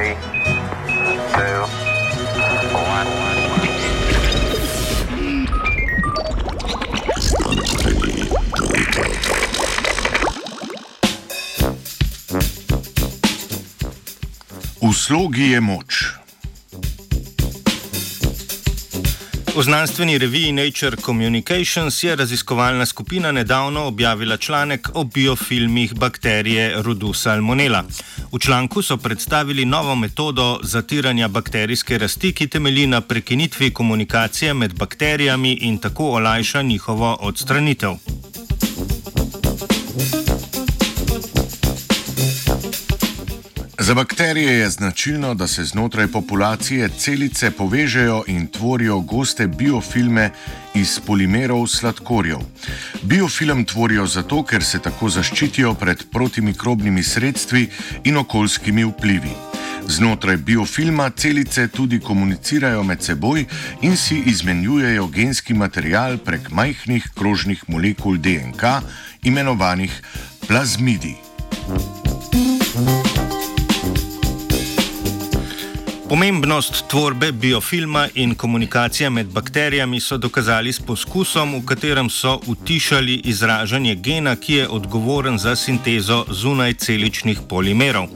Three, two, one. V slogi je moč. V znanstveni reviji Nature Communications je raziskovalna skupina nedavno objavila članek o biofilmih bakterije rodu Salmonella. V članku so predstavili novo metodo zatiranja bakterijske rasti, ki temelji na prekinitvi komunikacije med bakterijami in tako olajša njihovo odstranitev. Za bakterije je značilno, da se znotraj populacije celice povežejo in tvorijo goste biofilme iz polimerov sladkorjev. Biofilm tvorijo zato, ker se tako zaščitijo pred protimikrobnimi sredstvi in okoljskimi vplivi. Znotraj biofilma celice tudi komunicirajo med seboj in si izmenjujejo genski material prek majhnih krožnih molekul DNK, imenovanih plazmidi. Pomembnost tvorbe biofilma in komunikacije med bakterijami so dokazali s poskusom, v katerem so utišali izražanje gena, ki je odgovoren za sintezo zunajceličnih polimerov.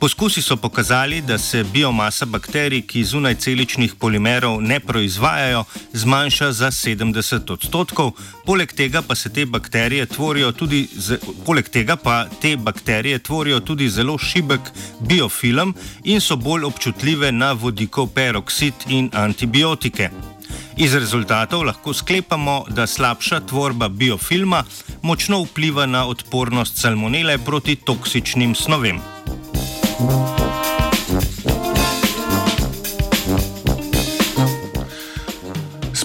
Poskusi so pokazali, da se biomasa bakterij, ki zunaj celičnih polimerov ne proizvajajo, zmanjša za 70 odstotkov, poleg tega pa se te bakterije tvorijo tudi, poleg tega pa te bakterije tvorijo tudi zelo šibek biofilm in so bolj občutljive na vodikov peroksid in antibiotike. Iz rezultatov lahko sklepamo, da slabša tvorba biofilma močno vpliva na odpornost salmonele proti toksičnim snovem. S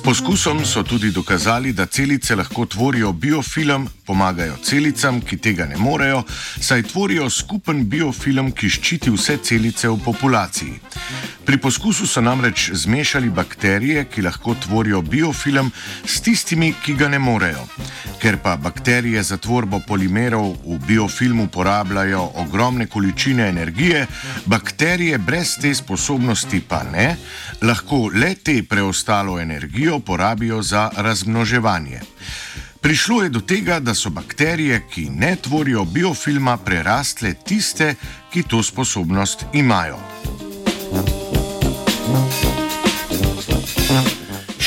poskusom so tudi dokazali, da celice lahko tvorijo biofilm, pomagajo celicam, ki tega ne morejo, saj tvorijo skupen biofilm, ki ščiti vse celice v populaciji. Pri poskusu so namreč zmešali bakterije, ki lahko tvorijo biofilm, s tistimi, ki ga ne morejo. Ker pa bakterije za tvorbo polimerov v biofilmu porabljajo ogromne količine energije, bakterije brez te sposobnosti pa ne, lahko le te preostalo energijo porabijo za razmnoževanje. Prišlo je do tega, da so bakterije, ki ne tvorijo biofilma, prerastle tiste, ki to sposobnost imajo.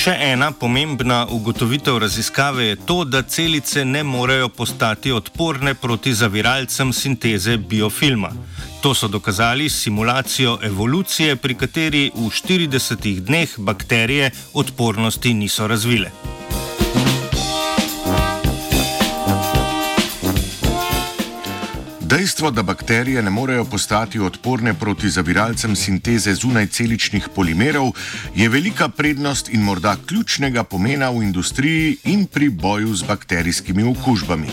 Še ena pomembna ugotovitev raziskave je to, da celice ne morejo postati odporne proti zaviralcem sinteze biofilma. To so dokazali s simulacijo evolucije, pri kateri v 40 dneh bakterije odpornosti niso razvile. Dejstvo, da bakterije ne morejo postati odporne proti zaviralcem sinteze zunajceličnih polimerov, je velika prednost in morda ključnega pomena v industriji in pri boju z bakterijskimi okužbami.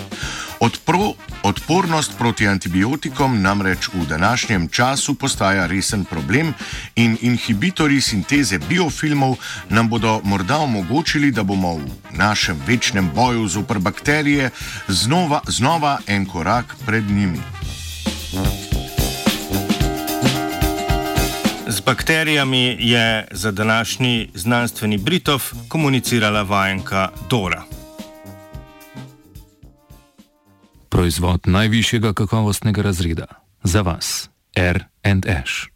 Odpro, odpornost proti antibiotikom namreč v današnjem času postaja resen problem in inhibitori sinteze biofilmov nam bodo morda omogočili, da bomo v našem večnem boju zoper bakterije znova, znova en korak pred njimi. Z bakterijami je za današnji znanstveni Britov komunicirala vajenka Dora. Proizvod najvišjega kakovostnega razreda za vas, R&H.